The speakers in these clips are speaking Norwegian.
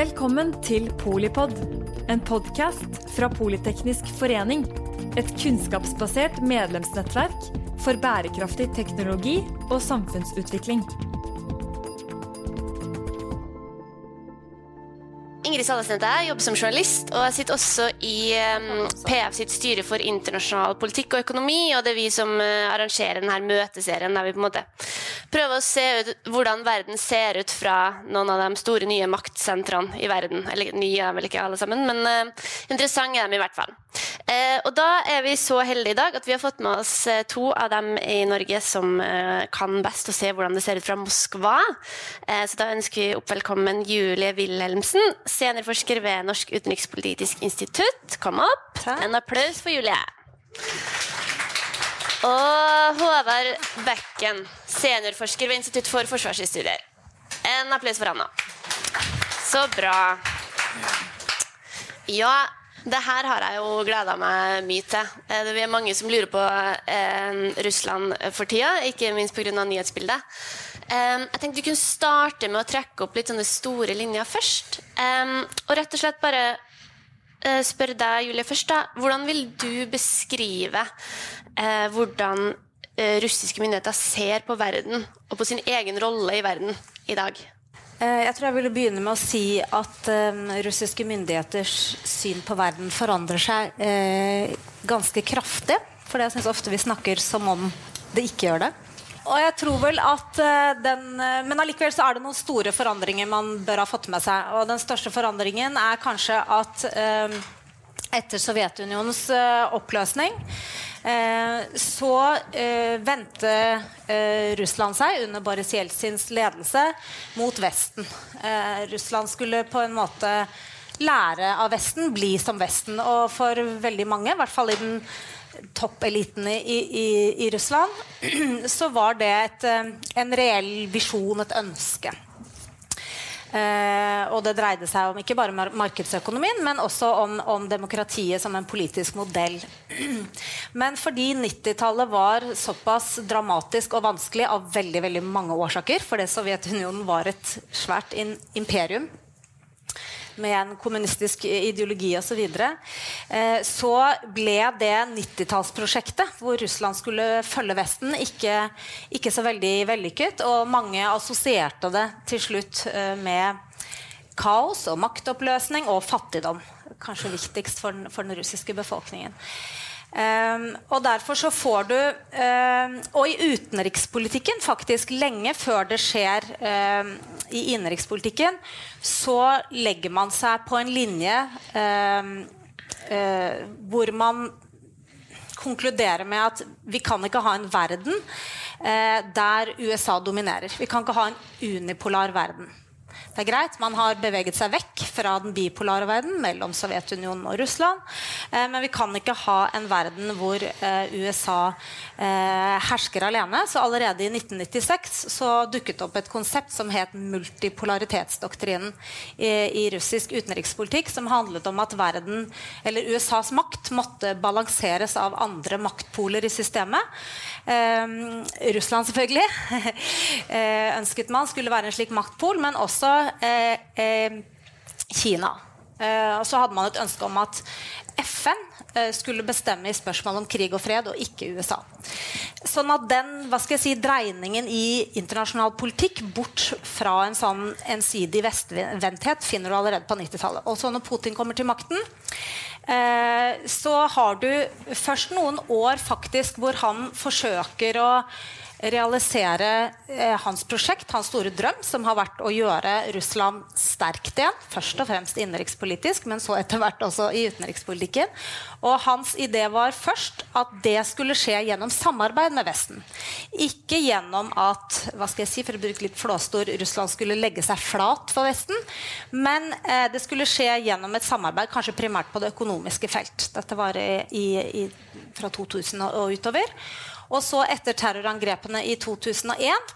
Velkommen til Polipod, en podkast fra Politeknisk forening. Et kunnskapsbasert medlemsnettverk for bærekraftig teknologi og samfunnsutvikling. Ingrid Sallesnet er jeg, jobber som journalist, og jeg sitter også i PF sitt styre for internasjonal politikk og økonomi, og det er vi som uh, arrangerer denne møteserien der vi på en måte prøver å se ut hvordan verden ser ut fra noen av de store nye maktsentrene i verden. Eller nye er vel ikke alle sammen, men uh, interessante er de i hvert fall. Uh, og da er vi så heldige i dag at vi har fått med oss uh, to av dem i Norge som kan best å se hvordan det ser ut fra Moskva. så da ønsker vi opp velkommen Julie Wilhelmsen, seniorforsker ved Norsk utenrikspolitisk institutt. Kom opp. Takk. En applaus for Julie. Og Håvard Bekken, seniorforsker ved Institutt for forsvarsstudier. En applaus for òg. Så bra. Ja, det her har jeg jo gleda meg mye til. Vi Det er mange som lurer på eh, Russland for tida, ikke minst pga. nyhetsbildet. Eh, jeg tenkte du kunne starte med å trekke opp litt sånne store linjer først. Eh, og rett og slett bare eh, spørre deg, Julie, først. da. Hvordan vil du beskrive eh, hvordan eh, russiske myndigheter ser på verden og på sin egen rolle i verden i dag? Eh, Jeg tror jeg ville begynne med å si at eh, russiske myndigheters syn på verden forandrer seg eh, ganske kraftig. For jeg syns ofte vi snakker som om det ikke gjør det. Og jeg tror vel at eh, den, eh, Men allikevel så er det noen store forandringer man bør ha fått med seg. Og den største forandringen er kanskje at etter Sovjetunionens oppløsning så eh, vendte eh, Russland seg under Boris Jeltsins ledelse mot Vesten. Eh, Russland skulle på en måte lære av Vesten, bli som Vesten. Og for veldig mange, i hvert fall i den toppeliten i, i, i Russland, så var det et, eh, en reell visjon, et ønske. Eh, og det dreide seg om ikke bare mar markedsøkonomien, men også om, om demokratiet som en politisk modell. men fordi 90-tallet var såpass dramatisk og vanskelig av veldig, veldig mange årsaker, fordi Sovjetunionen var et svært imperium med en kommunistisk ideologi osv., så, videre, eh, så ble det 90-tallsprosjektet, hvor Russland skulle følge Vesten, ikke, ikke så veldig vellykket. Og mange assosierte det til slutt eh, med kaos og maktoppløsning og fattigdom. Kanskje viktigst for den, for den russiske befolkningen. Um, og derfor så får du um, Og i utenrikspolitikken, faktisk lenge før det skjer um, i innenrikspolitikken, så legger man seg på en linje uh, hvor man konkluderer med at vi kan ikke ha en verden uh, der USA dominerer. Vi kan ikke ha en unipolar verden. Det er greit, Man har beveget seg vekk fra den bipolare verden mellom Sovjetunionen og Russland. Eh, men vi kan ikke ha en verden hvor eh, USA eh, hersker alene. Så allerede i 1996 så dukket opp et konsept som het multipolaritetsdoktrinen i, i russisk utenrikspolitikk, som handlet om at verden, eller USAs makt måtte balanseres av andre maktpoler i systemet. Russland, selvfølgelig, ønsket man skulle være en slik maktpol, men også eh, eh, Kina. Eh, og så hadde man et ønske om at FN eh, skulle bestemme i spørsmål om krig og fred, og ikke USA. Sånn at den hva skal jeg si, dreiningen i internasjonal politikk bort fra en sånn ensidig vestvendthet finner du allerede på 90-tallet. Og så når Putin kommer til makten, eh, så har du først noen år faktisk hvor han forsøker å realisere eh, hans prosjekt, hans store drøm, som har vært å gjøre Russland sterkt igjen. Først og fremst innenrikspolitisk, men så etter hvert også i utenrikspolitikken. Og hans idé var først at det skulle skje gjennom samarbeid med Vesten. Ikke gjennom at hva skal jeg si, for å bruke litt flåstor, Russland skulle legge seg flat for Vesten. Men eh, det skulle skje gjennom et samarbeid, kanskje primært på det økonomiske felt. Dette var i, i, fra 2000 og utover. Og så etter terrorangrepene i 2001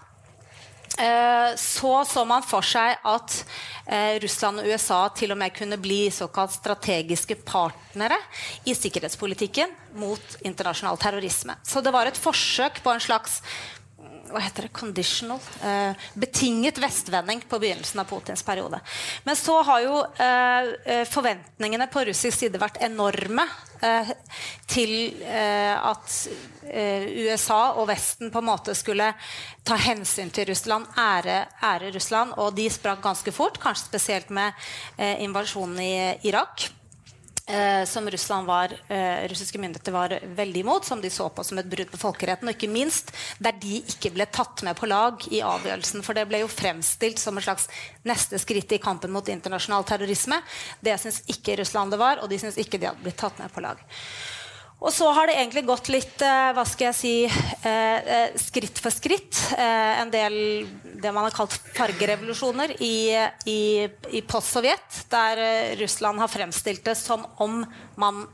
eh, så så man for seg at eh, Russland og USA til og med kunne bli såkalt strategiske partnere i sikkerhetspolitikken mot internasjonal terrorisme. Så det var et forsøk på en slags hva heter det, conditional eh, Betinget vestvending på begynnelsen av Putins periode. Men så har jo eh, forventningene på russisk side vært enorme til at USA og Vesten på en måte skulle ta hensyn til Russland, ære, ære Russland, og de sprakk ganske fort, kanskje spesielt med invasjonen i Irak. Eh, som var, eh, russiske myndigheter var veldig imot, som de så på som et brudd på folkeretten. Og ikke minst der de ikke ble tatt med på lag i avgjørelsen. For det ble jo fremstilt som et slags neste skritt i kampen mot internasjonal terrorisme. Det syns ikke Russland det var, og de syns ikke de hadde blitt tatt med på lag. Og så har det egentlig gått litt eh, hva skal jeg si, eh, eh, skritt for skritt. En del det man har kalt fargerevolusjoner i, i, i post-Sovjet, der Russland har fremstilt det som om man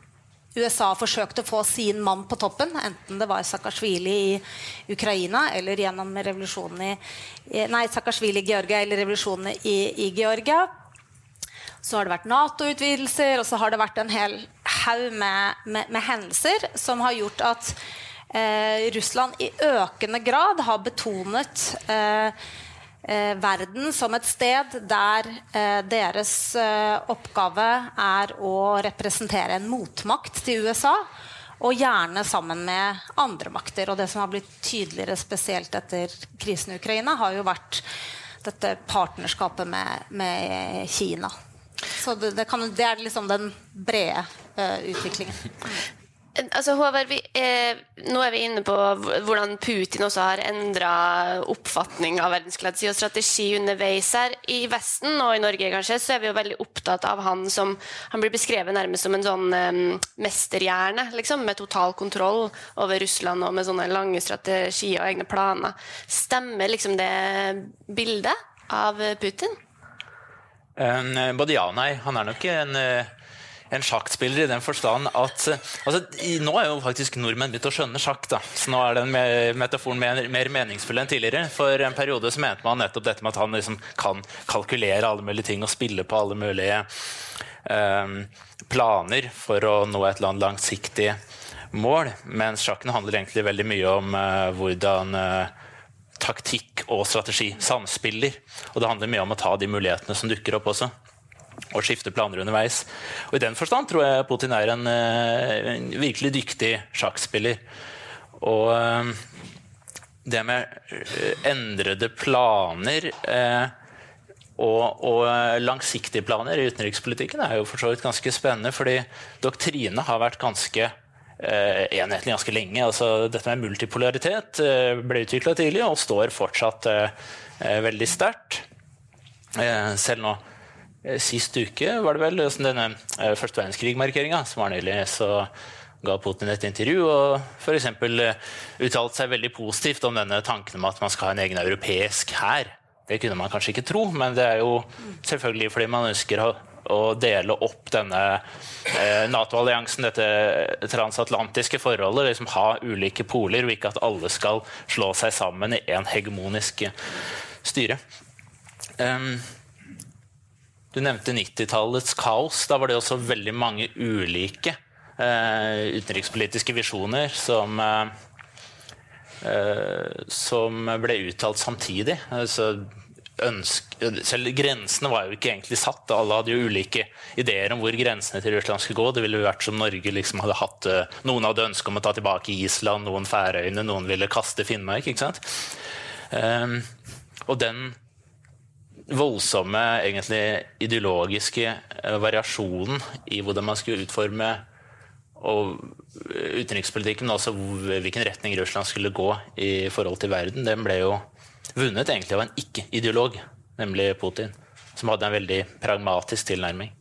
USA forsøkte å få sin mann på toppen, enten det var Saakashvili i Ukraina eller gjennom revolusjonen i Nei, Saakashvili i Georgia eller revolusjonen i, i Georgia. Så har det vært Nato-utvidelser, og så har det vært en hel haug med, med, med, hendelser som har gjort at eh, Russland i økende grad har betonet eh, eh, verden som et sted der eh, deres eh, oppgave er å representere en motmakt til USA. Og gjerne sammen med andre makter. Og det som har blitt tydeligere spesielt etter krisen i Ukraina, har jo vært dette partnerskapet med, med Kina. Så det, det, kan, det er liksom den brede uh, utviklingen. Altså, Håvard, vi, eh, nå er vi inne på hvordan Putin også har endra oppfatning av verdenskledelse og strategi underveis her. I Vesten og i Norge kanskje, så er vi jo veldig opptatt av han som Han blir beskrevet nærmest som en sånn eh, mesterhjerne, liksom, med total kontroll over Russland og med sånne lange strategier og egne planer. Stemmer liksom det bildet av Putin? Uh, både ja og nei. Han er nok en, uh, en sjakkspiller i den forstand at uh, altså, Nå er jo faktisk nordmenn begynt å skjønne sjakk, da. så nå er den metaforen mer, mer, meningsfull enn tidligere. For en periode så mente man nettopp dette med at han liksom kan kalkulere alle mulige ting og spille på alle mulige um, planer for å nå et eller annet langsiktig mål. Mens sjakken handler egentlig veldig mye om hvordan taktikk og strategi samspiller. Og det handler mye om å ta de mulighetene som dukker opp også. Og skifte planer underveis. Og I den forstand tror jeg Putin er en, eh, en virkelig dyktig sjakkspiller. Og eh, det med eh, endrede planer og, og, langsiktige planer i utenrikspolitikken er jo for så vidt ganske spennende, fordi doktrine har vært ganske Eh, enhetlig ganske lenge. Altså, dette med multipolaritet eh, ble utvikla tidlig og står fortsatt eh, veldig sterkt. Selv nå Sist uke var det vel denne første verdenskrig-markeringa som var nylig. så ga Putin et intervju og f.eks. uttalte seg veldig positivt om denne tanken om at man skal ha en egen europeisk hær. Det kunne man kanskje ikke tro, men det er jo selvfølgelig fordi man ønsker å å dele opp denne eh, Nato-alliansen, dette transatlantiske forholdet. Liksom ha ulike poler, og ikke at alle skal slå seg sammen i én hegemonisk styre. Um, du nevnte 90-tallets kaos. Da var det også veldig mange ulike eh, utenrikspolitiske visjoner som eh, uh, som ble uttalt samtidig. Altså, ønske, selv grensene var jo ikke egentlig satt. Alle hadde jo ulike ideer om hvor grensene til Russland skulle gå. Det ville jo vært som Norge liksom hadde hatt eh, Noen hadde ønske om å ta tilbake Island, noen Færøyene, noen ville kaste Finnmark. ikke sant? Um, og den voldsomme egentlig ideologiske uh, variasjonen i hvordan man skulle utforme og utenrikspolitikken, altså hvilken retning Russland skulle gå i forhold til verden, den ble jo vunnet egentlig av en ikke-ideolog, nemlig Putin, som hadde en veldig pragmatisk tilnærming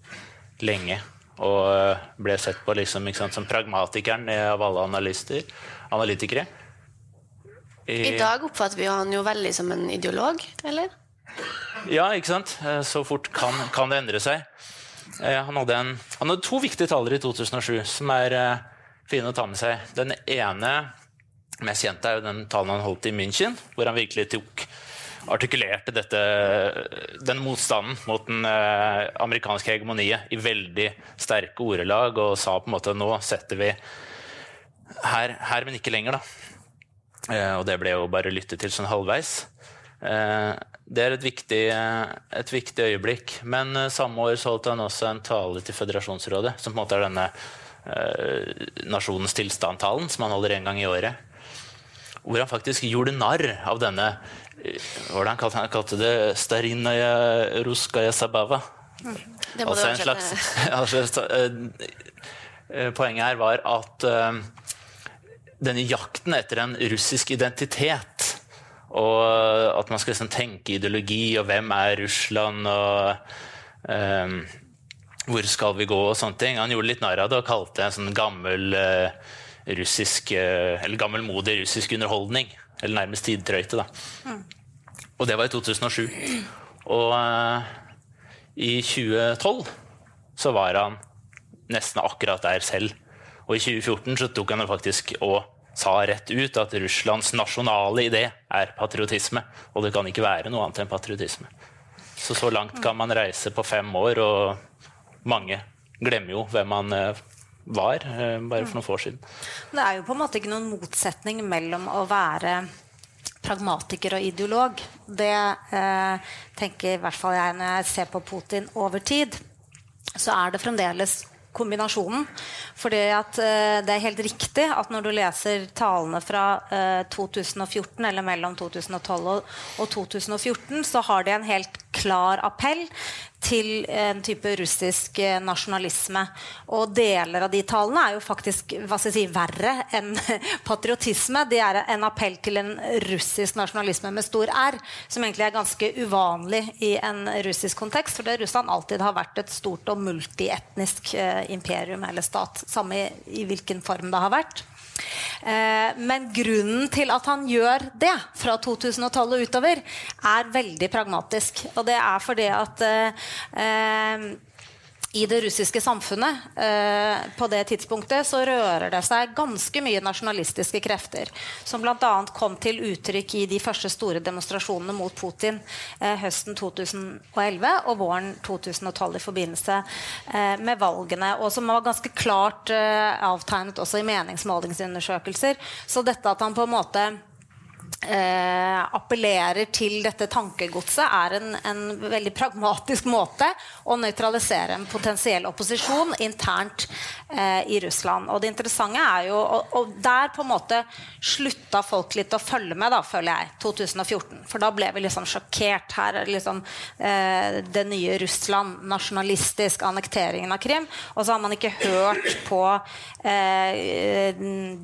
lenge. Og eh, ble sett på liksom, sant, som pragmatikeren av alle analytikere. I, I dag oppfatter vi han jo veldig som en ideolog, eller? Ja, ikke sant. Eh, så fort kan, kan det endre seg. Eh, han hadde, en, han hadde, to viktige taler i 2007 som er fine å ta med seg. Den ene mest kjente er jo den talen han holdt i München, hvor han virkelig tok artikulerte dette, den motstanden mot den eh, amerikanske hegemoniet i veldig sterke ordelag og sa på en måte nå setter vi her, her men ikke lenger. da. Eh, og det ble jo bare lyttet til sånn halvveis. Eh, det er et viktig, et viktig øyeblikk. Men samme år så holdt han også en tale til Føderasjonsrådet, som på en måte er denne nasjonens tilstand-talen, som han holder en gang i året. Hvor han faktisk gjorde narr av denne Hvordan kalte han kalte det? Starinaya ruskaya sabava. Altså en slags, altså, Poenget her var at denne jakten etter en russisk identitet og at man skal liksom tenke ideologi, og hvem er Russland, og um, hvor skal vi gå, og sånne ting. Han gjorde litt narr av det og kalte det en sånn gammel uh, russisk uh, Eller gammelmodig russisk underholdning. Eller nærmest tidtrøyte, da. Og det var i 2007. Og uh, i 2012 så var han nesten akkurat der selv. Og i 2014 så tok han faktisk og sa rett ut at Russlands nasjonale idé er patriotisme. Og det kan ikke være noe annet enn patriotisme. Så så langt kan man reise på fem år, og mange glemmer jo hvem man eh, var eh, bare for noen år siden. Det er jo på en måte ikke noen motsetning mellom å være pragmatiker og ideolog. Det eh, tenker i hvert fall jeg når jeg ser på Putin over tid. Så er det fremdeles kombinasjonen. Fordi at uh, det er helt riktig at når du leser talene fra eh, 2014, eller mellom 2012 og, og 2014, så har de en helt klar appell til en type russisk eh, nasjonalisme. Og deler av de talene er jo faktisk hva skal jeg si, verre enn patriotisme. De er en appell til en russisk nasjonalisme med stor R, som egentlig er ganske uvanlig i en russisk kontekst. For Russland alltid har vært et stort og multietnisk eh, imperium eller stat. Samme i, i hvilken form det har vært. Eh, men grunnen til at han gjør det fra 2012 og utover, er veldig pragmatisk. Og det er fordi at eh, i det russiske samfunnet eh, på det tidspunktet så rører det seg ganske mye nasjonalistiske krefter. Som bl.a. kom til uttrykk i de første store demonstrasjonene mot Putin eh, høsten 2011 og våren 2012 i forbindelse eh, med valgene. Og som var ganske klart eh, avtegnet også i meningsmålingsundersøkelser. Så dette at han på en måte eh, appellerer til dette tankegodset, er en, en, veldig pragmatisk måte å nøytralisere en potensiell opposisjon internt eh, i Russland. Og det interessante er jo og, og, der på en måte slutta folk litt å følge med, da, føler jeg, 2014. For da ble vi liksom sjokkert. Her er liksom eh, det nye Russland, nasjonalistisk, annekteringen av Krim. Og så har man ikke hørt på eh,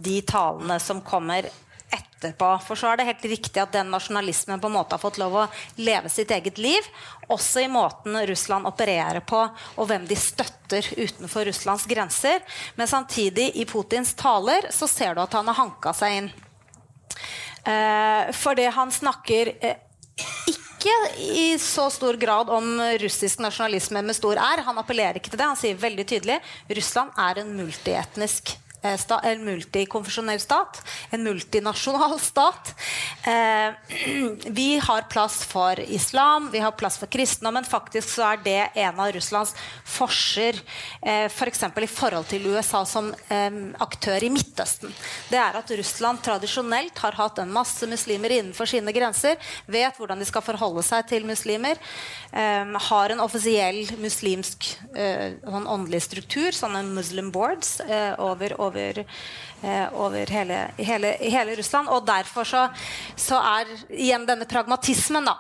de talene som kommer etterpå. For så er det helt riktig at den nasjonalismen på en måte har fått lov å leve sitt eget liv. Også i måten Russland opererer på, og hvem de støtter utenfor Russlands grenser. Men samtidig, i Putins taler, så ser du at han har hanka seg inn. Eh, fordi han snakker eh, ikke i så stor grad om russisk nasjonalisme med stor R. Han appellerer ikke til det. Han sier veldig tydelig Russland er en multietnisk Eh, en multikonfesjonell stat, en multinasjonal stat. Eh, vi har plass for islam, vi har plass for kristendommen. Faktisk så er det en av Russlands forser eh, f.eks. For i forhold til USA som aktør i Midtøsten. Det er at Russland tradisjonelt har hatt en masse muslimer innenfor sine grenser, vet hvordan de skal forholde seg til muslimer, har en offisiell muslimsk sånn åndelig struktur, sånne Muslim boards over, over over, eh, over hele, hele, hele, Russland. Og derfor så, så, er igjen denne pragmatismen, da.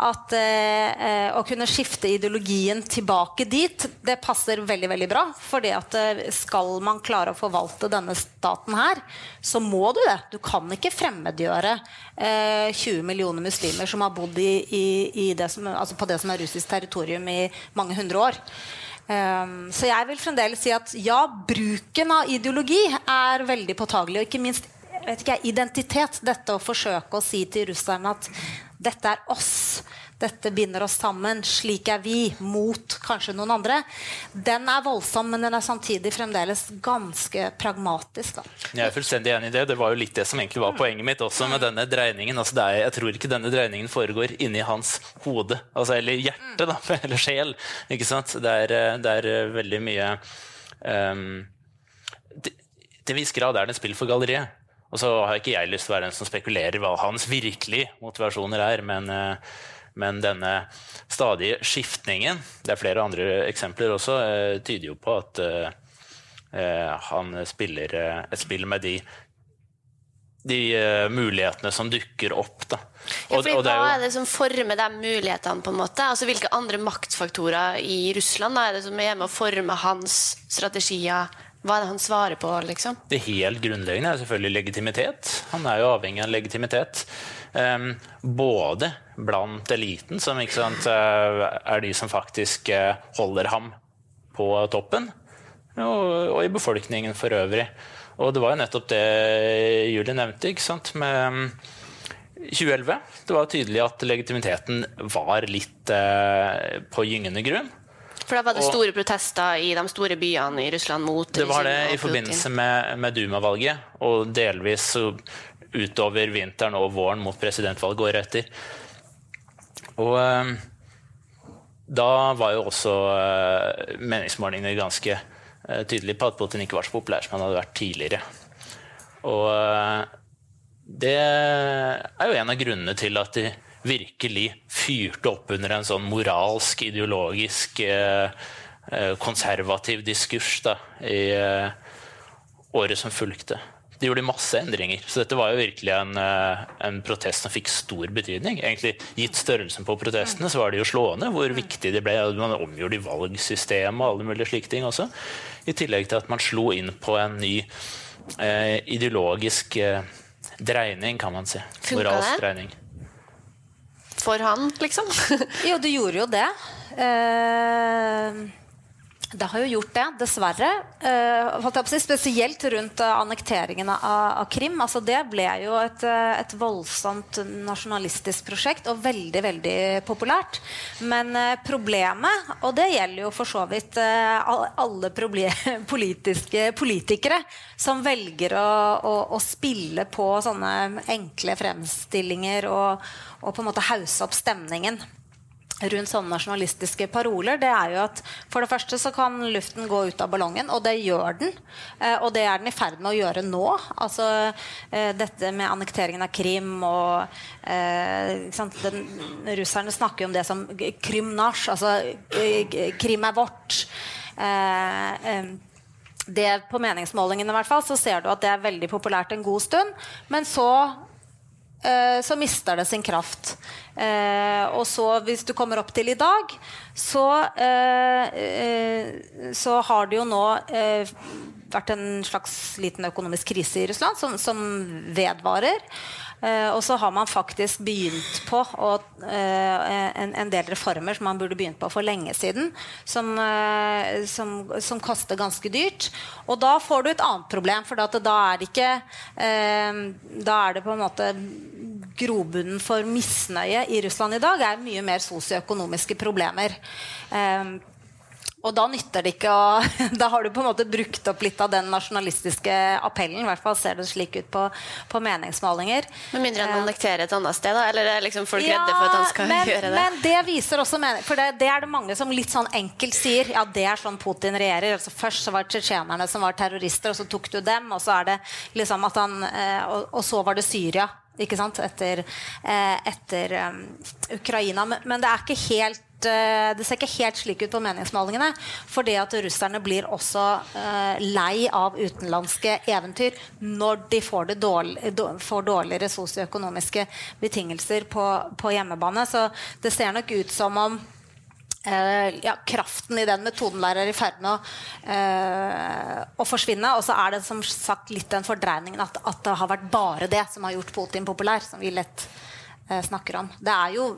At eh, å kunne skifte ideologien tilbake dit, det passer veldig veldig bra. For eh, skal man klare å forvalte denne staten her, så må du det. Du kan ikke fremmedgjøre eh, 20 millioner muslimer som har bodd i, i, i det som, altså på det som er russisk territorium i mange hundre år. Um, så jeg vil fremdeles si at ja, bruken av ideologi er veldig påtagelig. Og ikke minst ikke, identitet. Dette å forsøke å si til russerne at dette er oss. Dette binder oss sammen. Slik er vi. Mot kanskje noen andre. Den er voldsom, men den er samtidig fremdeles ganske pragmatisk. Da. Jeg er fullstendig enig i det. Det var jo litt det som egentlig var poenget mitt også med denne dreiningen. Altså er, jeg tror ikke denne dreiningen foregår inni hans hode, altså, eller hjerte, da, eller sjel. Ikke sant? Det er, det er veldig mye um, Til en viss grad er det et spill for galleriet. Og så har ikke jeg lyst til å være den som spekulerer hva hans virkelige motivasjoner er, men, eh, men denne stadige skiftningen, det er flere andre eksempler også, eh, tyder jo på at eh, han spiller et spill med de de mulighetene som dukker opp. Da. Og, ja, hva er, det som former de mulighetene? på en måte? Altså, Hvilke andre maktfaktorer i Russland da, er det som er med å forme hans strategier hva er det han svarer på? liksom? Det helt grunnleggende er selvfølgelig legitimitet. Han er jo avhengig av legitimitet. Um, både blant eliten, som sant, eh, er de som faktisk eh, holder ham på toppen, og, og, i befolkningen for øvrig. Og det var jo nettopp det Julie nevnte ikke sant, med 2011. Det var tydelig at legitimiteten var litt eh, på gyngende grunn. For da var det store protester i de store byene i Russland mot Det var det i forbindelse med, med Duma-valget, og delvis utover vinteren og våren mot presidentvalget året etter. Og eh, da var jo også eh, meningsmålingene ganske eh, tydelige på at Putin ikke var så populær som han hadde vært tidligere. Og det er jo en av grunnene til at de virkelig fyrte opp under en sånn moralsk, ideologisk, eh, eh, konservativ diskurs da, i eh, året som fulgte. De gjorde masse endringer, så dette var jo virkelig en, en, protest som fikk stor betydning. Egentlig Gitt størrelsen på protestene så var det jo slående hvor viktig det ble. Man omgjorde i valgsystemet og alle mulige slike ting også. I tillegg til at man slo inn på en ny eh, ideologisk eh, dreining, kan man si. Moralsk dreining for han, liksom? jo, det gjorde jo det. Eh, det har jo gjort det, dessverre. Uh, spesielt rundt uh, annekteringen av, av, Krim. Altså, det ble jo et, uh, et, voldsomt nasjonalistisk prosjekt, og veldig veldig populært. Men problemet, og det gjelder jo for så vidt alle politiske politikere som velger å, å, å, spille på sånne enkle fremstillinger og, og på en måte hausse opp stemningen rundt sånne nasjonalistiske paroler, det er jo at for det første så kan luften gå ut av ballongen, og det gjør den. Eh, og det er den i ferd med å gjøre nå. Altså eh, dette med annekteringen av Krim og eh, den, Russerne snakker jo om det som Krymnasj, altså Krim er vårt. det På meningsmålingene i hvert fall, så ser du at det er veldig populært en god stund. Men så så mister det sin kraft. Eh, og så, hvis du kommer opp til i dag, så, eh, så har det jo nå vært en slags liten økonomisk krise i Russland som, som vedvarer. Uh, og så har man faktisk begynt på å, uh, en, en, del reformer som man burde begynt på for lenge siden, som, uh, som, som koster ganske dyrt. Og da får du et annet problem, for da er det ikke Da er det på en måte grobunnen for misnøye i Russland i dag er mye mer sosioøkonomiske problemer. Um, og da nytter det ikke å Da har du på en måte brukt opp litt av den nasjonalistiske appellen. I hvert fall ser det slik ut på, på meningsmålinger. Med mindre han annekterer et annet sted, da? Eller er liksom folk ja, redde for at han skal men, gjøre det? Men det viser også mening, For det, det, er det mange som litt sånn enkelt sier. Ja, det er sånn Putin regjerer. Altså, først så var det tsjetsjenerne som var terrorister, og så tok du dem. Og så er det liksom at han eh, og, og så var det Syria ikke sant? etter, eh, etter um, Ukraina. Men, men, det er ikke helt Eh, det ser ikke helt slik ut på meningsmålingene. Fordi at russerne blir også uh, lei av utenlandske eventyr når de får, dårlig, får dårligere sosioøkonomiske betingelser på, på, hjemmebane. Så det ser nok ut som om Uh, ja, kraften i den metoden der er i ferd med å, uh, å, forsvinne. Og så er det som sagt litt den fordreiningen at, at, det har vært bare det som har gjort Putin populær, som vi lett uh, snakker om. Det er jo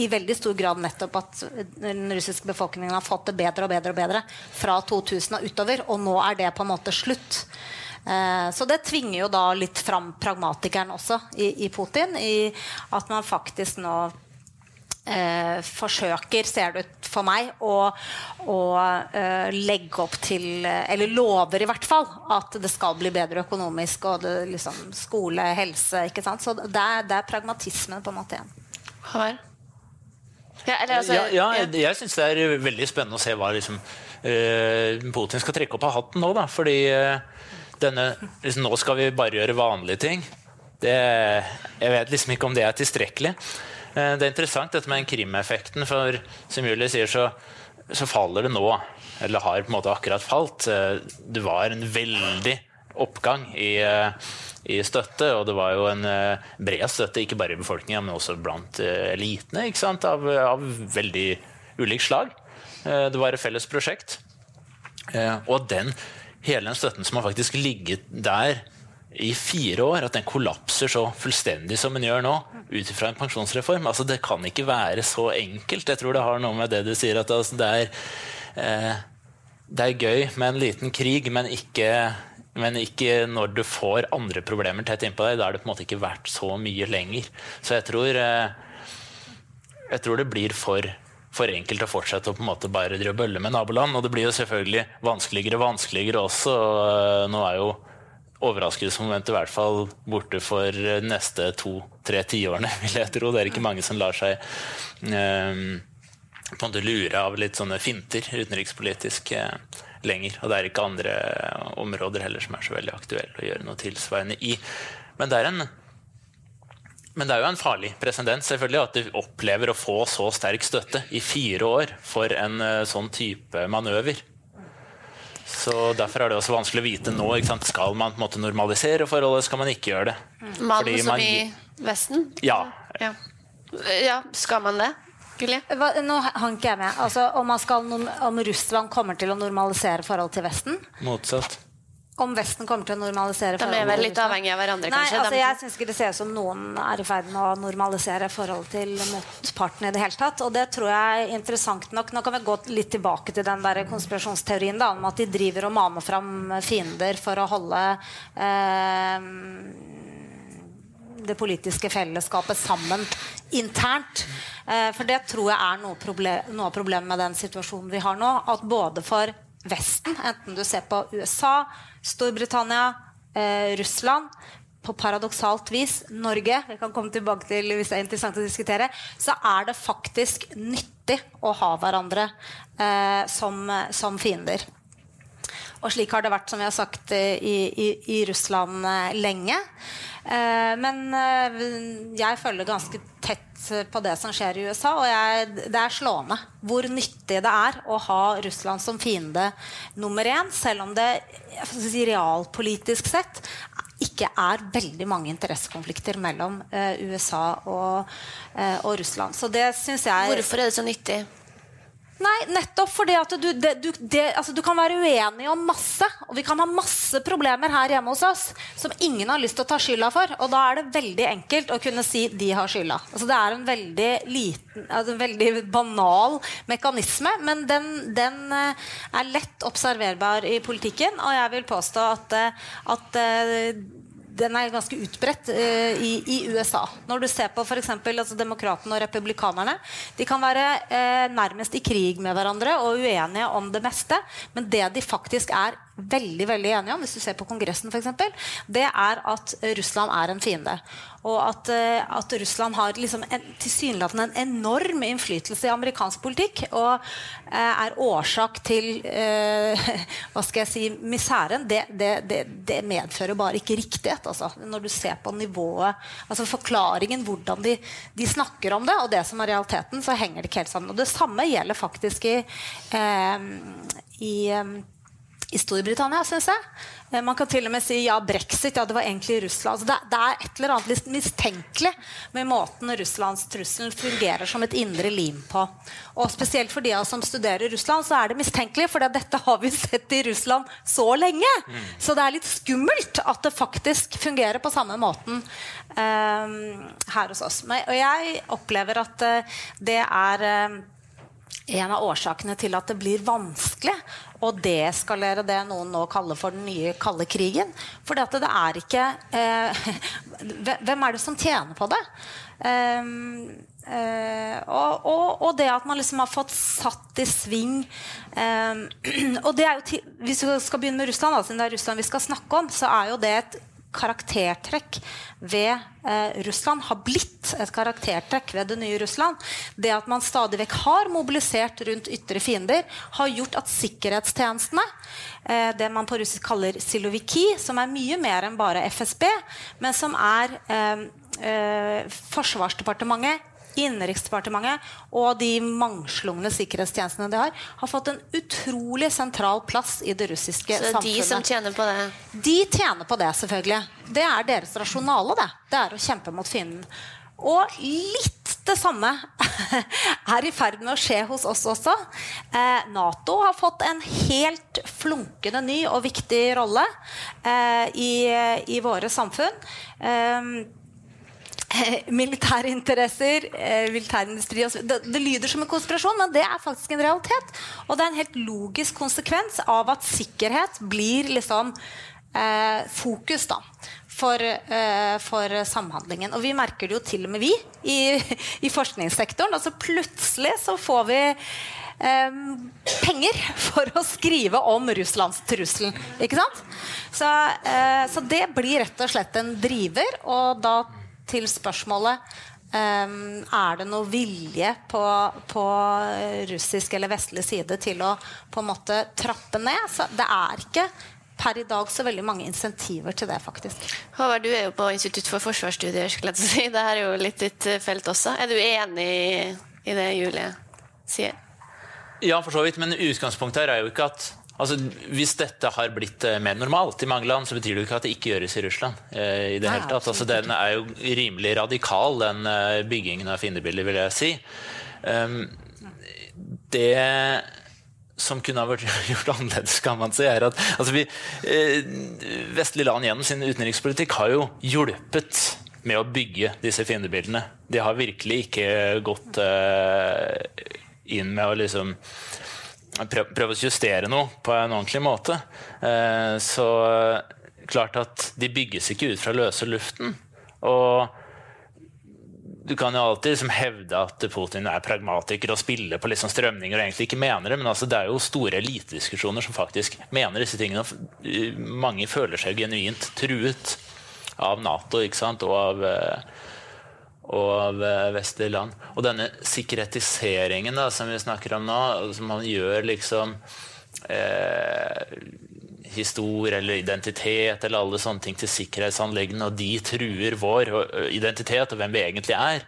i veldig stor grad nettopp at den russiske befolkningen har fått det bedre og bedre og bedre fra 2000 og utover, og nå er det på en måte slutt. Så det tvinger jo da litt fram pragmatikeren også i, i Putin, i at man faktisk nå eh, forsøker, ser det ut for meg, å, å eh, legge opp til Eller lover i hvert fall at det skal bli bedre økonomisk, og det, liksom, skole, helse. ikke sant? Så det er, det er pragmatismen på en måte igjen. Havar? Ja, altså, ja, ja, jeg, jeg syns det er veldig spennende å se hva liksom, eh, Putin skal trekke opp av hatten nå. Da, fordi uh, denne liksom, Nå skal vi bare gjøre vanlige ting. Det, jeg vet liksom ikke om det er tilstrekkelig. Eh, det er interessant dette med Krim-effekten, for som Julie sier, så, så, faller det nå. Eller har på en måte akkurat falt. Eh, det var en veldig oppgang i, eh, i støtte, og det var jo en bred støtte, ikke bare i befolkningen, men også blant elitene, av, av, veldig ulikt slag. Det var et felles prosjekt. Og den, hele den støtten som har faktisk ligget der i fire år, at den kollapser så fullstendig som den gjør nå, ut ifra en pensjonsreform. Altså, det kan ikke være så enkelt. Jeg tror det har noe med det du sier, at altså, det, er, eh, det er gøy med en liten krig, men ikke, men ikke når du får andre problemer tett innpå deg. Da er det på en måte ikke verdt så mye lenger. Så jeg tror, eh, jeg tror det blir for for enkelt å fortsette å på en måte bare drive bølle med naboland. Og det blir jo selvfølgelig vanskeligere og vanskeligere også. Nå er jo overraskelsesmomentet i hvert fall borte for neste to-tre tiårene, vil jeg tro. Det er ikke mange som lar seg um, på en måte lure av litt sånne finter utenrikspolitisk uh, lenger. Og det er ikke andre områder heller som er så veldig aktuelle å gjøre noe tilsvarende i. Men det er en men det er jo en farlig presedens at de opplever å få så sterk støtte i fire år for en sånn type manøver. Så Derfor er det også vanskelig å vite nå. Skal man på en måte normalisere forholdet, skal man ikke gjøre det? Man som man, i Vesten? Ja. ja. ja. Skal man det? Gulje? Nå hang ikke jeg med. Altså, om, skal, om Russland kommer til å normalisere forholdet til Vesten? Motsatt om Vesten kommer til å normalisere forholdet. De er vel litt avhengig av hverandre, Nei, kanskje? Altså, jeg syns ikke det ser ut som noen er i ferd med å normalisere forholdet til motparten i det hele tatt. Og det tror jeg er interessant nok. Nå kan vi gå litt tilbake til den der konspirasjonsteorien da, om at de driver og maner fram fiender for å holde eh, det politiske fellesskapet sammen internt. Eh, for det tror jeg er noe, problem, noe av problemet med den situasjonen vi har nå. At både for Vesten, enten du ser på USA, Storbritannia, eh, Russland på paradoksalt vis Norge vi kan komme tilbake til hvis det er interessant å diskutere, så er det faktisk nyttig å ha hverandre eh, som, som, fiender. Og slik har det vært, som vi har sagt, i, i, i Russland eh, lenge. Eh, men eh, jeg følger ganske tett på det som skjer i USA, og jeg, det er slående hvor nyttig det er å ha Russland som fiende nummer én, selv om det si, realpolitisk sett ikke er veldig mange interessekonflikter mellom eh, USA og, eh, og, Russland. Så det syns jeg Hvorfor er det så nyttig? Nei, nettopp fordi at du, det, du, det, altså du, kan være uenig om masse. Og vi kan ha masse problemer her hjemme hos oss som ingen har lyst til å ta skylda for. Og da er det veldig enkelt å kunne si de har skylda. Altså det er en veldig liten, altså en veldig banal mekanisme, men den, den, eh, er lett observerbar i politikken. Og jeg vil påstå at, eh, at eh, den er ganske utbredt uh, i, i, USA. Når du ser på f.eks. Altså, demokratene og republikanerne. De kan være uh, nærmest i krig med hverandre og uenige om det meste. Men det de faktisk er veldig veldig enige om, hvis du ser på Kongressen f.eks., det er at Russland er en fiende. Og at, eh, at Russland har liksom tilsynelatende en enorm innflytelse i amerikansk politikk og eh, er årsak til eh, hva skal jeg si, misæren. Det, det, det, det medfører bare ikke riktighet. Altså. Når du ser på nivået, altså forklaringen, hvordan de, de, snakker om det, og det som er realiteten, så henger det ikke helt sammen. Og det samme gjelder faktisk i, eh, i i Storbritannia, syns jeg. Eh, man kan til og med si ja, brexit. Ja, det var egentlig Russland. Altså det, det, er et eller annet litt mistenkelig med måten Russlands trussel fungerer som et indre lim på. Og spesielt for de av oss som studerer Russland, så er det mistenkelig, for dette har vi sett i Russland så lenge. Mm. Så det er litt skummelt at det faktisk fungerer på samme måten um, her hos oss. Men, og jeg opplever at uh, det er uh, en av årsakene til at det blir vanskelig å deeskalere det noen nå kaller for den nye kalde krigen. For det er ikke eh, Hvem er det som tjener på det? Um, uh, og, og, og, det at man liksom har fått satt i sving um, og det er jo Hvis vi skal begynne med Russland, da, siden det er Russland vi skal snakke om, så er jo det et karaktertrekk ved eh, Russland, har blitt et karaktertrekk ved det nye Russland, det at man stadig vekk har mobilisert rundt ytre fiender, har gjort at sikkerhetstjenestene, eh, det man på russisk kaller siloviki, som er mye mer enn bare FSB, men som er eh, eh, Forsvarsdepartementet, Innenriksdepartementet og de mangslungne sikkerhetstjenestene de har, har fått en utrolig sentral plass i det russiske Så samfunnet. de som tjener på det? De tjener på det, selvfølgelig. Det er deres rasjonale, det. Det er å kjempe mot fienden. Og litt det samme er i ferd med å skje hos oss også. Eh, Nato har fått en helt flunkende ny og viktig rolle eh, i, i våre samfunn. Eh, militære interesser, eh, militærindustri det, det lyder som en konspirasjon, men det er faktisk en realitet. Og det er en helt logisk konsekvens av at sikkerhet blir liksom eh, fokus da, for, eh, for samhandlingen. Og vi merker det jo til og med vi i, i forskningssektoren. Altså plutselig så får vi eh, penger for å skrive om Russlands trussel. Ikke sant? Så, eh, så det blir rett og slett en driver. Og da til spørsmålet um, Er det noe vilje på, på russisk eller vestlig side til å på en måte trappe ned? Så det er ikke per i dag så veldig mange insentiver til det, faktisk. Håvard, du er jo på Institutt for forsvarsstudier. skulle jeg si. Det er jo litt ditt eh, felt også. Er du enig i det Julie sier? Ja, for så vidt, men utgangspunktet her er jo ikke at Altså, hvis dette har blitt eh, mer normalt i mange land, så betyr det jo ikke at det ikke gjøres i Russland. Eh, i det Nei, hele tatt. Altså, den er jo rimelig radikal, den eh, byggingen av fiendebilder, vil jeg si. Um, det som kunne ha vært gjort annerledes, kan man si, er at altså, vi, eh, vestlige land gjennom sin utenrikspolitikk har jo hjulpet med å bygge disse fiendebildene. De har virkelig ikke gått eh, inn med å liksom prøve å justere noe på en ordentlig måte. Eh, så klart at de bygges ikke ut fra løse luften. Og du kan jo alltid liksom hevde at Putin er pragmatiker og spiller på liksom strømninger og egentlig ikke mener det, men altså det er jo store elitediskusjoner som faktisk mener disse tingene. Mange føler seg genuint truet av Nato og av eh, og av vestlige land. Og denne sikkerhetiseringen da, som vi snakker om nå, som man gjør liksom eh, historie eller identitet eller alle sånne ting til sikkerhetsanleggene, og de truer vår identitet og hvem vi egentlig er.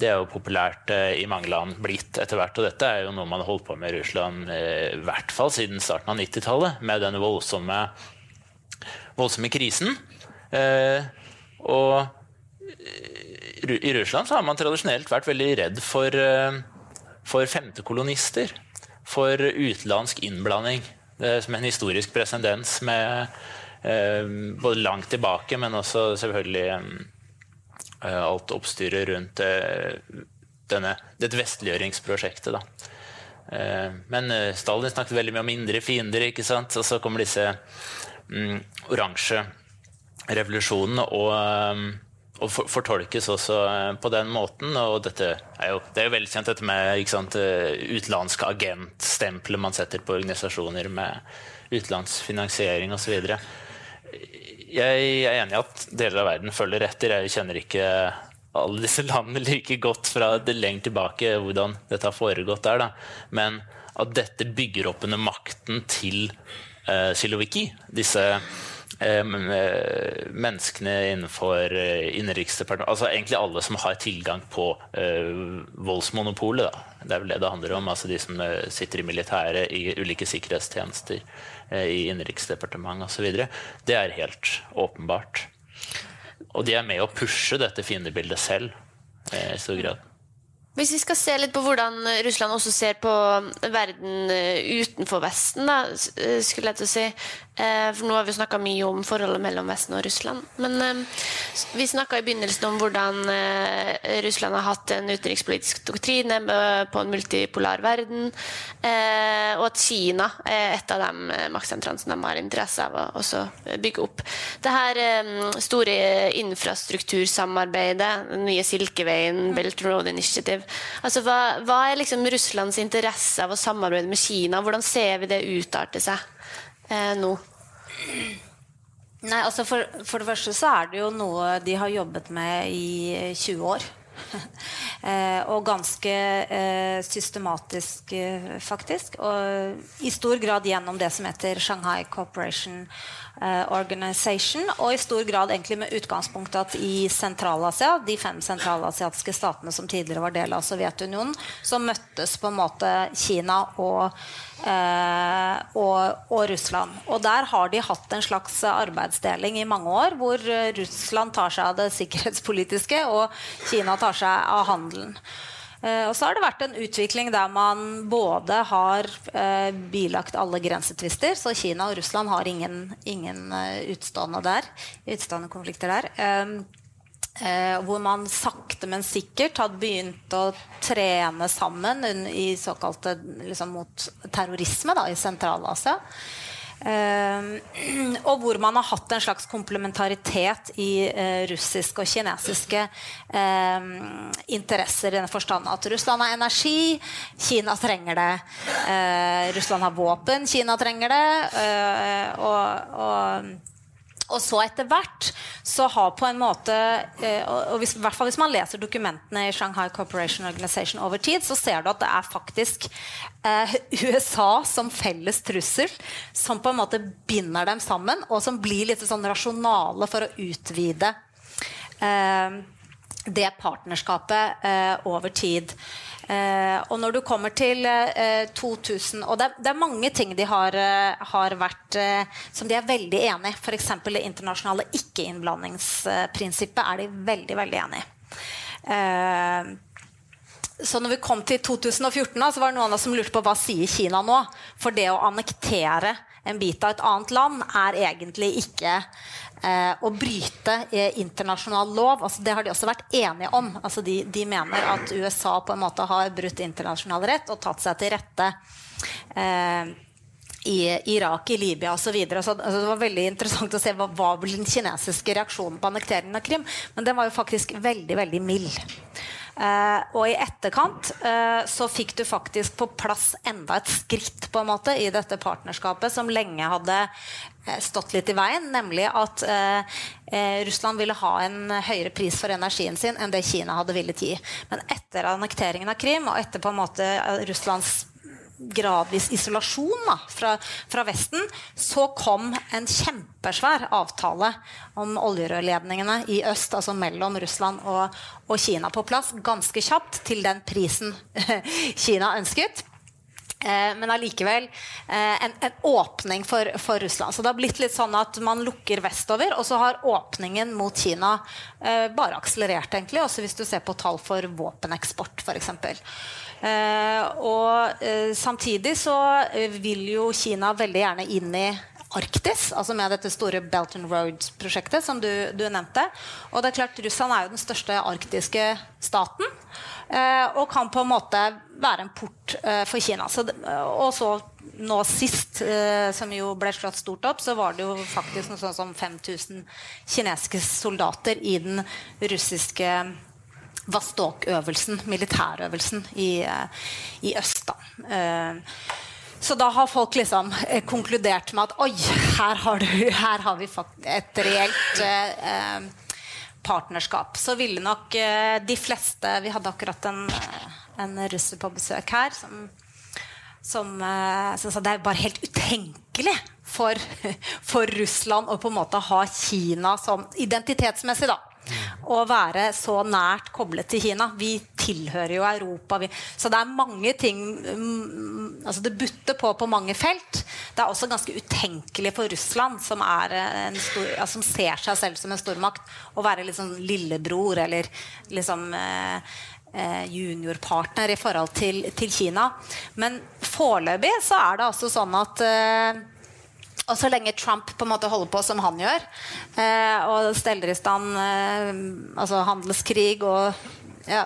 Det er jo populært eh, i mange land blitt etter hvert. Og dette er jo noe man har holdt på med i Russland eh, i hvert fall siden starten av 90-tallet, med den voldsomme, voldsomme krisen. Eh, og i Russland så har man tradisjonelt vært veldig redd for, for femtekolonister. For utenlandsk innblanding. Som en historisk presendens med eh, både langt tilbake, men også selvfølgelig eh, alt oppstyret rundt eh, denne, dette vestliggjøringsprosjektet. Da. men Stalin snakket veldig mye om indre fiender, ikke sant? og så kommer disse mm, oransje revolusjonene. og og fortolkes også på den måten. og dette er jo, Det er jo velkjent dette med sant, utenlandske agentstempelet man setter på organisasjoner med utenlandsfinansiering osv. Jeg er enig i at deler av verden følger etter. Jeg kjenner ikke alle disse landene like godt fra det lenger tilbake hvordan dette har foregått der. Da. Men at dette bygger opp under makten til uh, Siloviki, disse menneskene innenfor innenriksdepartementet Altså egentlig alle som har tilgang på voldsmonopolet. Da. Det er vel det det handler om. Altså de som sitter i militæret, i ulike sikkerhetstjenester, i innenriksdepartementet osv. Det er helt åpenbart. Og de er med å pushe dette fiendebildet selv i stor grad. Hvis vi skal se litt på hvordan Russland også ser på verden utenfor Vesten, da, skulle jeg til å si. For nå har vi snakka mye om forholdet mellom Vesten og Russland. Men vi snakka i begynnelsen om hvordan Russland har hatt en utenrikspolitisk doktrine på en multipolar verden, og at Kina er et av de maktsentrene som de har interesse av å bygge opp. Det her store infrastruktursamarbeidet, den nye Silkeveien, Belt Road Initiative Altså, hva, hva, er liksom Russlands interesse av å samarbeide med Kina? Hvordan ser vi det utarte seg eh, nå? Nei, altså for, for, det første så er det jo noe de har jobbet med i 20 år. eh, og ganske eh, systematisk, eh, faktisk. Og i stor grad gjennom det som heter Shanghai Cooperation Organization. Og i stor grad egentlig med utgangspunkt at i Sentral-Asia, de fem sentralasiatiske statene som tidligere var del av Sovjetunionen, så møttes på en måte Kina og Eh, og, og, Russland. Og der har de hatt en slags arbeidsdeling i mange år, hvor eh, Russland tar seg av det sikkerhetspolitiske, og Kina tar seg av handelen. Eh, og så har det vært en utvikling der man både har eh, bilagt alle grensetvister, så Kina og Russland har ingen, ingen uh, utstående der, utstående konflikter der. Eh, Eh, hvor man sakte, men sikkert hadde begynt å trene sammen i såkalte liksom, mot terrorisme da, i Sentral-Asia. Eh, og hvor man har hatt en slags komplementaritet i eh, russiske og kinesiske eh, interesser. I den forstand at Russland har energi, Kina trenger det. Eh, Russland har våpen, Kina trenger det. Eh, og, og og så etter hvert så har på en måte og hvis, i hvert fall Hvis man leser dokumentene i Shanghai Cooperation Organization over tid, så ser du at det er faktisk eh, USA som felles trussel som på en måte binder dem sammen, og som blir litt sånn rasjonale for å utvide eh, det partnerskapet eh, over tid. Eh, og når du kommer til eh, 2000 Og det, det, er mange ting de har, eh, har vært eh, som de er veldig enig i. F.eks. det internasjonale ikke-innblandingsprinsippet er de veldig, veldig enig i. Så når vi kom til 2014, så var det noen av oss som lurte på hva sier Kina nå. For det å annektere en bit av et annet land er egentlig ikke eh, å bryte eh, internasjonal lov. Altså, det har de også vært enige om. Altså, de, de, mener at USA på en måte har brutt internasjonal rett og tatt seg til rette. Eh, i Irak, i Libya osv. så altså, det var veldig interessant å se hva var den kinesiske reaksjonen på annekteringen av Krim. Men den var jo faktisk veldig, veldig mild. Uh, og i etterkant uh, så fikk du faktisk på plass enda et skritt på en måte i dette partnerskapet som lenge hadde uh, stått litt i veien, nemlig at Russland ville ha en høyere pris for energien sin enn det Kina hadde villet gi. Men etter annekteringen av Krim og etter på en måte Russlands gradvis isolasjon da, fra, fra, Vesten, så kom en kjempesvær avtale om oljerørledningene i øst, altså mellom Russland og, og Kina, på plass ganske kjapt til den prisen Kina ønsket. Eh, men allikevel eh, en, en, åpning for, for, Russland. Så det har blitt litt sånn at man lukker vestover, og så har åpningen mot Kina eh, bare akselerert, egentlig. Også hvis du ser på tall for våpeneksport, f.eks. Eh, og eh, samtidig så eh, vil jo Kina veldig gjerne inn i Arktis, altså med dette store Belt and Road-prosjektet som du, du, nevnte. Og det er klart Russland er jo den største arktiske staten. Eh, og kan på en måte være en port eh, for Kina. Så, og så nå sist, eh, som jo ble slått stort opp, så var det jo faktisk noe sånn som 5000 kinesiske soldater i den russiske Vostok-øvelsen, militærøvelsen i, eh, i øst. Da. Eh, så da har folk liksom eh, konkludert med at oi, her har, du, her har vi et reelt partnerskap. Så ville nok de fleste Vi hadde akkurat en, en russer på besøk her som, som, som sa det er bare helt utenkelig for, for Russland å på en måte ha Kina som identitetsmessig, da å være så nært koblet til Kina. Vi tilhører jo Europa. Vi, så det er mange ting um, altså Det butter på på mange felt. Det er også ganske utenkelig for Russland, som, stor, altså, som ser seg selv som en stormakt, å være liksom lillebror eller liksom eh, eh, juniorpartner i forhold til, til Kina. Men foreløpig så er det altså sånn at eh, og så lenge Trump på en måte holder på som han gjør, eh, og steller i stand eh, altså handelskrig og ja,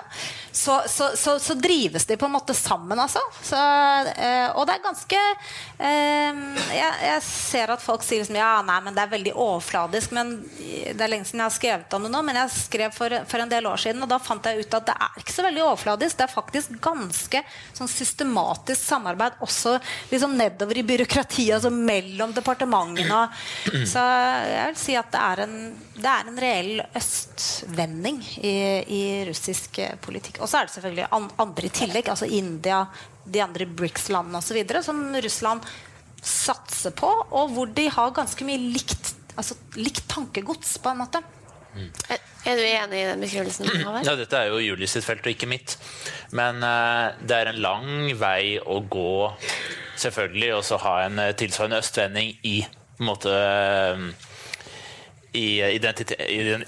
så, så, så, så, drives de på en måte sammen, altså. Eh, og det er ganske eh, jeg, jeg, ser at folk sier liksom, ja, nei, men det er veldig overfladisk. men Det er lenge siden jeg har skrevet om det nå, men jeg skrev for, for, en del år siden, og da fant jeg ut at det er ikke så veldig overfladisk. Det er faktisk ganske sånn systematisk samarbeid også liksom nedover i byråkratiet, altså mellom departementene. Så jeg vil si at det er en, det er en reell østvending i, i russisk politikk. Og så er det selvfølgelig andre i tillegg, altså India, de andre BRICS-landene osv., som Russland satser på, og hvor de har ganske mye likt, altså, likt tankegods, på en måte. Mm. Er du enig i den beskrivelsen? Ja, dette er jo Julie sitt felt og ikke mitt. Men uh, det er en lang vei å gå, selvfølgelig, og så ha en uh, tilsvarende østvending i på en måte uh, i, i, den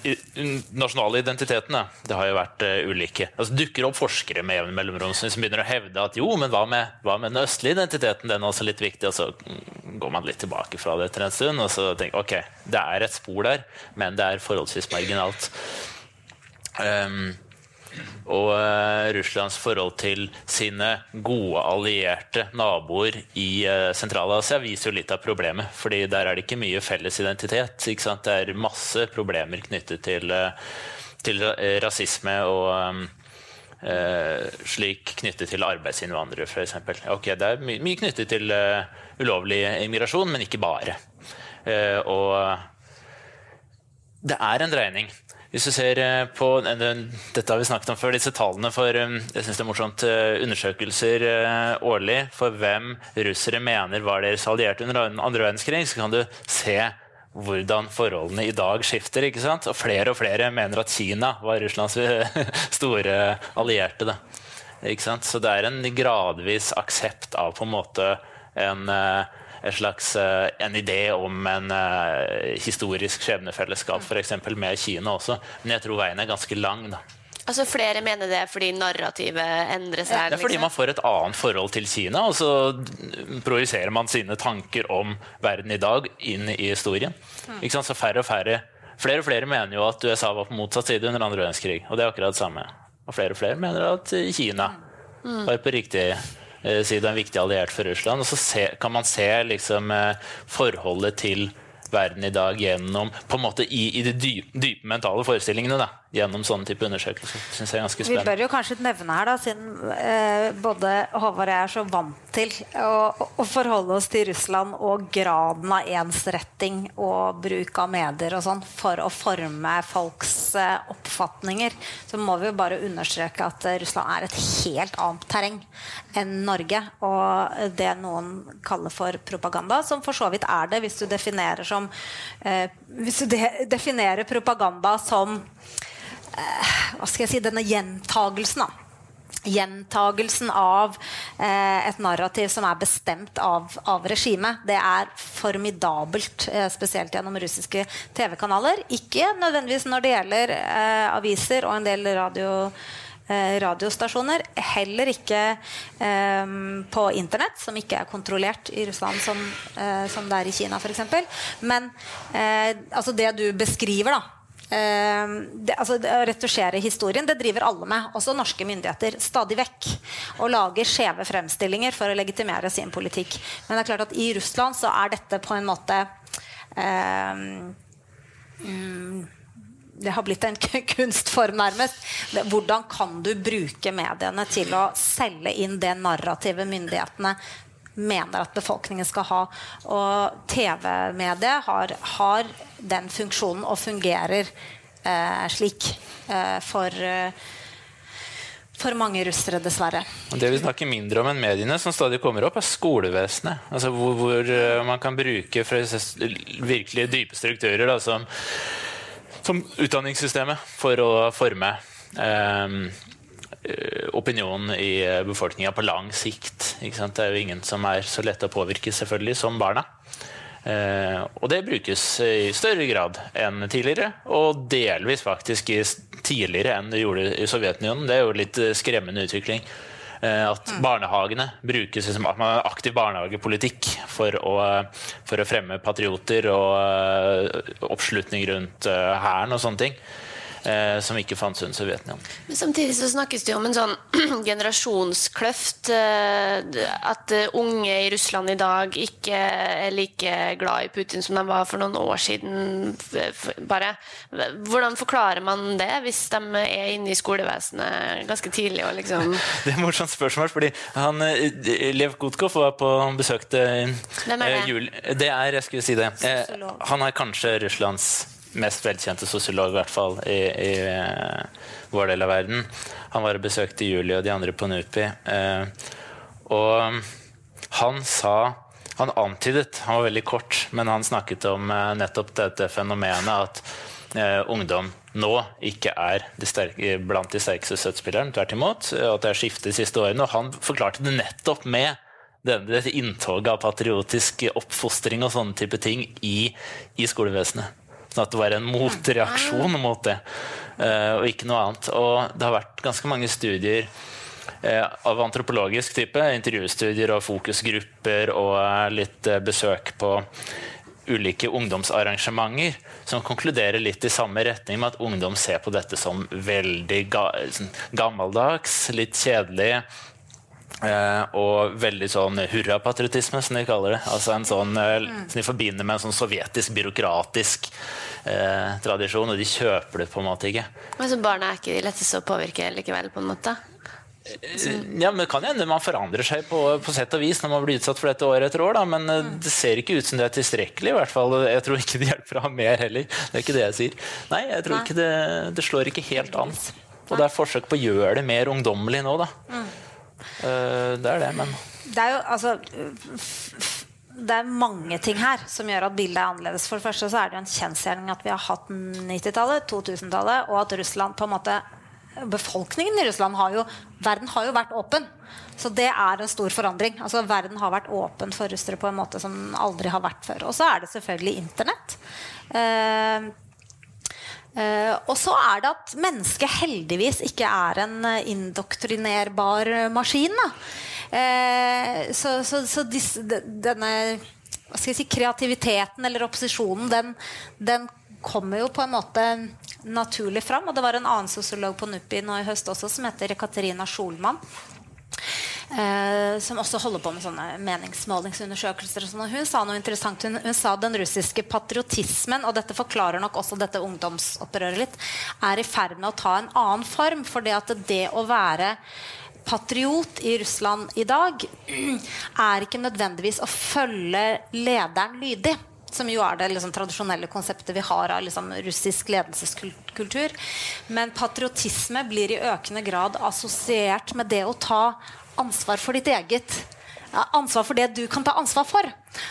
nasjonale identiteten. Det har jo vært uh, ulike. Altså, dukker opp forskere med jevne mellomrom som begynner å hevde at jo, men hva med, hva med, den østlige identiteten? Den er også litt viktig. Og så går man litt tilbake fra det etter en stund og så tenker ok, det er et spor der, men det er forholdsvis marginalt. Um, og uh, Russlands forhold til sine gode allierte naboer i uh, Sentral-Asia viser jo litt av problemet. fordi der er det ikke mye felles identitet. Det er masse problemer knyttet til, uh, til rasisme og um, slik knyttet til arbeidsinnvandrere, f.eks. Okay, det er my mye knyttet til ulovlig immigrasjon, men ikke bare. og det er en dreining. Hvis du ser eh, på Dette har vi snakket om før, disse tallene for eh, jeg synes det er morsomt, eh, undersøkelser årlig for hvem russere mener var deres allierte under andre verdenskrig, så kan du se hvordan forholdene i dag skifter. ikke sant? Og flere og flere mener at Kina var Russlands store allierte. Da. Ikke sant? Så det er en gradvis aksept av på en måte en en slags eh, en idé om en uh, historisk skjebnefellesskap f.eks. med Kina også. Men jeg tror veien er ganske lang. da. Altså Flere mener det fordi narrativet endrer seg? Ja, det er fordi liksom. man får et annet forhold til Kina, og så projiserer man sine tanker om verden i dag inn i historien. Mm. Ikke sant? Så færre og færre Flere og flere mener jo at USA var på motsatt side under andre verdenskrig. Og det er akkurat det samme. Og flere og flere mener at Kina mm. var på riktig Eh, si det er en viktig alliert for Russland. Og så se, kan man se liksom, eh, forholdet til verden i dag gjennom på en måte i, i de dype, dype mentale forestillingene. Da, gjennom sånne type undersøkelser. Synes jeg er ganske spennende. Vi bør jo kanskje nevne her, da, siden eh, både Håvard og jeg er så vant til å, å, forholde oss til Russland og graden av ensretting og bruk av medier og sånn for å forme folks eh, oppfatninger, så må vi jo bare understreke at eh, Russland er et helt annet terreng enn Norge. Og det noen kaller for propaganda, som for så vidt er det hvis du definerer som eh, Hvis du de definerer propaganda som hva skal jeg si, denne gjentagelsen. da gjentagelsen av eh, et narrativ som er bestemt av, av regimet. Det er formidabelt, eh, spesielt gjennom russiske TV-kanaler. Ikke nødvendigvis når det gjelder eh, aviser og en del radio, eh, radiostasjoner. Heller ikke eh, på Internett, som ikke er kontrollert i Russland som, som det er i Kina f.eks. Men altså det du beskriver, da det, altså, det, å retusjere historien det driver alle med, også norske myndigheter. Stadig vekk. Og lager skjeve fremstillinger for å legitimere sin politikk. Men det er klart at i Russland så er dette på en måte uh, um, det har blitt en kunstform, nærmest. Hvordan kan du bruke mediene til å selge inn det narrativet myndighetene mener at befolkningen skal ha. Og TV-mediet har, har, den funksjonen og fungerer eh, slik eh, for eh, for mange russere, dessverre. Det vi snakker mindre om enn mediene, som stadig kommer opp, er skolevesenet. Altså hvor, hvor uh, man kan bruke virkelig dype strukturer da, som, som, utdanningssystemet for å forme um, Eh, opinionen i eh, befolkninga på lang sikt. Det er jo ingen som er så lett å påvirke selvfølgelig som barna. Eh, og det brukes i større grad enn tidligere, og delvis faktisk tidligere enn det gjorde i Sovjetunionen. Det er jo litt skremmende utvikling. At mm. barnehagene brukes har aktiv barnehagepolitikk for å, for å fremme patrioter og oppslutning rundt hæren og sånne ting. Eh, som ikke fantes under Sovjetunionen. Men samtidig så snakkes det jo om en sånn generasjonskløft. eh, At eh, unge i Russland i dag ikke er like glad i Putin som de var for noen år siden. bare. Hvordan forklarer man det, hvis de er inne i skolevesenet ganske tidlig? og liksom... Det er et morsomt spørsmål, fordi han, eh, Lev Gutkov var på besøk til Hvem er det? jul, Det er, jeg skulle si det. Han er kanskje Russlands mest velkjente sosiolog, i hvert fall i, i eh, vår del av verden. Han var og besøkte Julie og de andre på NUPI. eh, og han sa Han antydet, han var veldig kort, men han snakket om eh, nettopp dette fenomenet at eh, ungdom nå ikke er de sterke, blant de sterkeste støttespillerne. Tvert imot. At det har skiftet de siste årene. Og han forklarte det nettopp med dette inntoget av patriotisk oppfostring og sånne type ting i, i skolevesenet. Sånn at det var en motreaksjon mot det, eh, og ikke noe annet. Og det har vært ganske mange studier eh, av antropologisk type, intervjustudier og fokusgrupper og eh, litt besøk på ulike ungdomsarrangementer, som konkluderer litt i samme retning med at ungdom ser på dette som veldig ga sånn gammeldags, litt kjedelig. Eh, og veldig sånn hurrapatriotisme, som de kaller det. Altså en sånn, eh, Som de forbinder med en sånn sovjetisk, byråkratisk eh, tradisjon. Og de kjøper det på en måte ikke. Men så barna er ikke de letteste å påvirke likevel, på en måte? Ja, men Det kan hende man forandrer seg på, på sett og vis når man blir utsatt for dette år etter år. Da. Men eh, det ser ikke ut som det er tilstrekkelig. i hvert fall. Jeg tror ikke det hjelper å ha mer heller. Det er ikke det jeg sier. Nei, jeg tror Nei. ikke det, det slår ikke helt an. Og det er forsøk på å gjøre det mer ungdommelig nå, da. Eh, det er det, men Det er jo altså det er mange ting her som gjør at bildet er annerledes. For det første så er det jo en kjensgjerning at vi har hatt 90-tallet, 2000-tallet, og at Russland på en måte Befolkningen i Russland har jo Verden har jo vært åpen. Så det er en stor forandring. Altså Verden har vært åpen for russere på en måte som aldri har vært før. Og så er det selvfølgelig Internett. Eh, Eh, og så er det at mennesket heldigvis ikke er en eh, indoktrinerbar eh, maskin. Eh, så så, så disse, denne si, kreativiteten eller opposisjonen, den, den kommer jo på en måte naturlig fram. Og det var en annen sosiolog på NUPI nå i høst også som heter Katarina Schulman. Eh, som også holder på med sånne meningsmålingsundersøkelser. Og sånt. hun sa noe interessant. Hun, hun sa den russiske patriotismen, og dette forklarer nok også dette ungdomsopprøret litt, er i ferd med å ta en annen form. For det at det å være patriot i Russland i dag er ikke nødvendigvis å følge lederen lydig. Som jo er det liksom, tradisjonelle konseptet vi har av liksom, russisk ledelseskultur. Men patriotisme blir i økende grad assosiert med det å ta ansvar for ditt eget. Ansvar for det du kan ta ansvar for.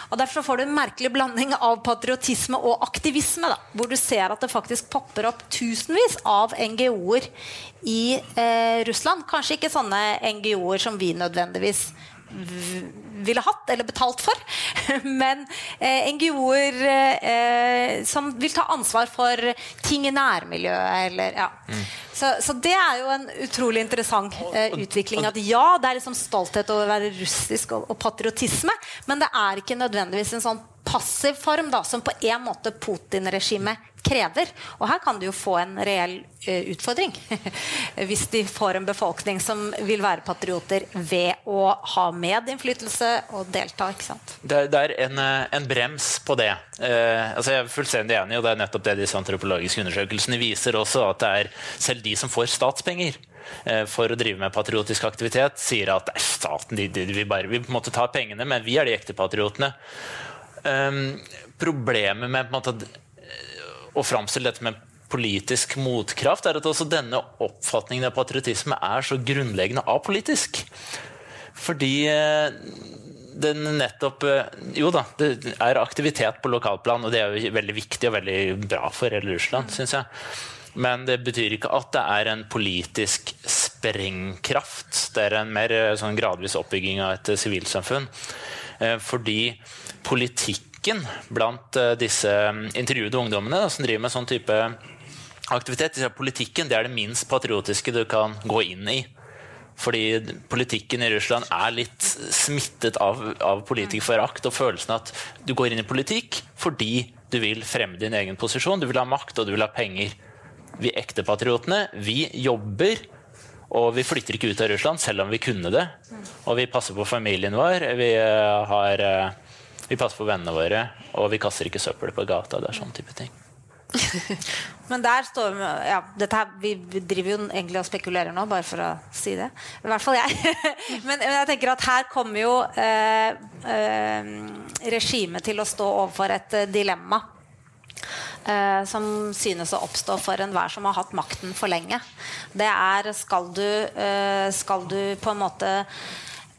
Og Derfor får du en merkelig blanding av patriotisme og aktivisme. Da, hvor du ser at det faktisk popper opp tusenvis av NGO-er i eh, Russland. Kanskje ikke sånne NGO-er som vi nødvendigvis ville hatt eller betalt for. Men eh, NGO-er eh, som vil ta ansvar for ting i nærmiljøet. Eller, ja. så, så det er jo en utrolig interessant eh, utvikling. At ja, det er liksom stolthet over å være russisk og, og patriotisme, men det er ikke nødvendigvis en sånn passiv form da, som på en måte Putin-regimet krever. Og her kan du jo få en reell eh, utfordring. Hvis de får en befolkning som vil være patrioter ved å ha medinnflytelse og delta. ikke sant? Det det er en, eh, en brems på det. Eh, altså jeg er fullstendig enig, og det er nettopp det disse antropologiske undersøkelsene viser også, at det er selv de som får statspenger eh, for å drive med patriotisk aktivitet, sier at staten de, de, vi bare vi på en pengene, men vi er de ekte patriotene. Um, problemet med måte, å framstille dette med politisk motkraft, er at også denne oppfatningen av patriotisme er så grunnleggende apolitisk. Fordi eh, den nettopp eh, Jo da, det er aktivitet på lokalplan, og det er jo veldig viktig og veldig bra for hele Russland, syns jeg. Men det betyr ikke at det er en politisk sprengkraft. Det er en mer eh, sånn gradvis oppbygging av et sivilsamfunn. Fordi Fordi politikken blant eh, disse mm, intervjuede ungdommene da, som driver med sånn type aktivitet, politikken det er det minst patriotiske du kan gå inn i. Fordi politikken i Russland er litt smittet av, av politikerforakt og følelsen at du går inn i politikk fordi du vil fremme din egen posisjon, du vil ha makt og du vil ha penger. vi ekte patriotene, vi jobber. Og vi flytter ikke ut av Russland, selv om vi kunne det. Og vi passer på familien vår, vi, eh, har, eh, vi passer på vennene våre, og vi kaster ikke søppel på gata. Det er sånn type ting. Men der står vi ja, her, vi, driver jo egentlig og spekulerer nå, bare for å si det. I hvert fall jeg. men, men jeg tenker at her kommer jo eh, eh, regimet til å stå overfor et eh, dilemma. Eh, som synes å oppstå for enhver som har hatt makten for lenge. Det er skal du, eh, skal du på en måte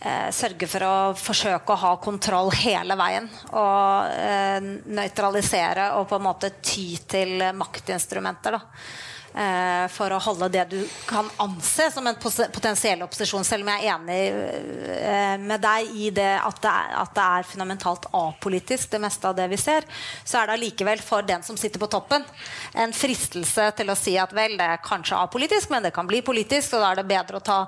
eh, sørge for å forsøke å ha kontroll hele veien. Og eh, nøytralisere og på en måte ty til maktinstrumenter. da for å holde det du kan anse som en potensiell opposisjon, selv om jeg er enig eh, med deg i det at, det er, at det er fundamentalt apolitisk, det meste av det vi ser, så er det allikevel for den som sitter på toppen, en fristelse til å si at vel, det er kanskje apolitisk, men det kan bli politisk, og da er det bedre å ta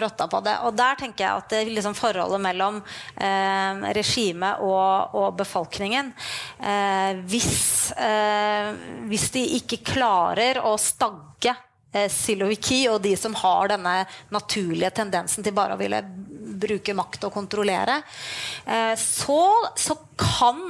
rotta på det. Og der tenker jeg at det, liksom, forholdet mellom eh, regimet og, og, befolkningen eh, hvis, eh, hvis de ikke klarer å stagge stagge eh, Siloviki og de som har denne naturlige tendensen til bare å ville bruke makt og kontrollere, eh, så, så kan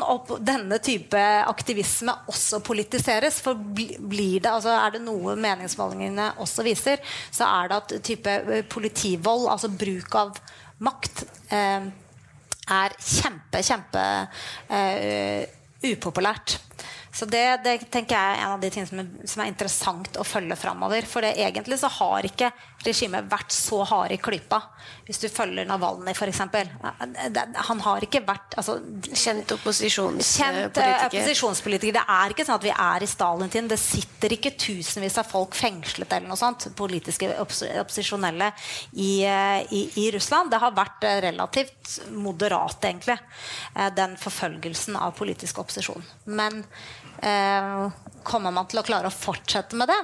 denne type aktivisme også politiseres. For blir det, altså er det noe meningsmålingene også viser, så er det at type eh, politivold, altså bruk av makt, er kjempe, kjempe uh, upopulært. Så det, det, tenker jeg er en av de tingene som er, som er interessant å følge framover. For det, egentlig så har ikke regimet vært så hard i klypa. Hvis du følger Navalny, f.eks. Han har ikke vært altså, Kjent opposisjonspolitiker. Kjent uh, opposisjonspolitiker. Det er ikke sånn at vi er i Stalin-tiden. Det sitter ikke tusenvis av folk fengslet eller noe sånt, politiske opposisjonelle i, uh, i, i Russland. Det har vært uh, relativt moderat, egentlig, den forfølgelsen av politisk opposisjon. Men Eh, kommer man til å klare å fortsette med det?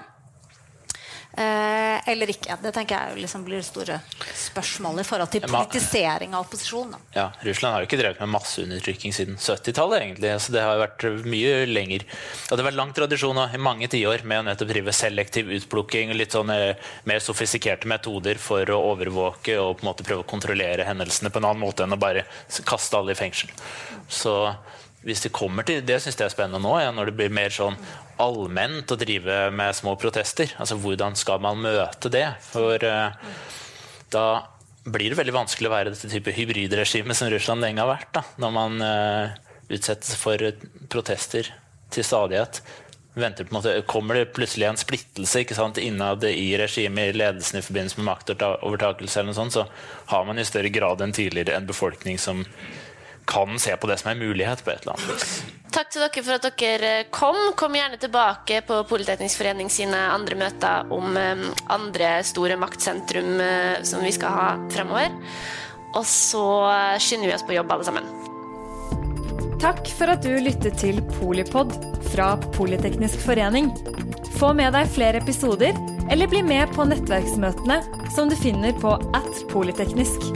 Eh, eller ikke. Det tenker jeg liksom blir det store spørsmålet i forhold til politisering av opposisjonen. Ja, Russland har jo ikke drevet med masseundertrykking siden 70-tallet. egentlig, så Det har vært mye lenger. Det har vært lang tradisjon i mange tiår med å nettopp drive selektiv utplukking. Litt sånn eh, mer sofistikerte metoder for å overvåke og på en måte prøve å kontrollere hendelsene på en annen måte enn å bare kaste alle i fengsel. Så hvis det kommer til Det syns jeg er spennende nå, ja, når det blir mer sånn allment å drive med små protester. Altså hvordan skal man møte det? For uh, da blir det veldig vanskelig å være dette type hybridregime som Russland lenge har vært. Da, når man uh, utsettes for protester til stadighet. Måte, kommer det plutselig en splittelse ikke sant, innad i regimet, i ledelsen i forbindelse med maktovertakelse, eller noe sånt, så har man i større grad enn tidligere en befolkning som kan se på det som en mulighet på et eller annet vis. Takk til dere for at dere kom. Kom gjerne tilbake på Politeknisk forening sine andre møter om eh, andre store maktsentrum eh, som vi skal ha fremover. Og så skynder vi oss på jobb, alle sammen. Takk for at du lyttet til Polipod fra Politeknisk forening. Få med deg flere episoder, eller bli med på nettverksmøtene som du finner på at polyteknisk.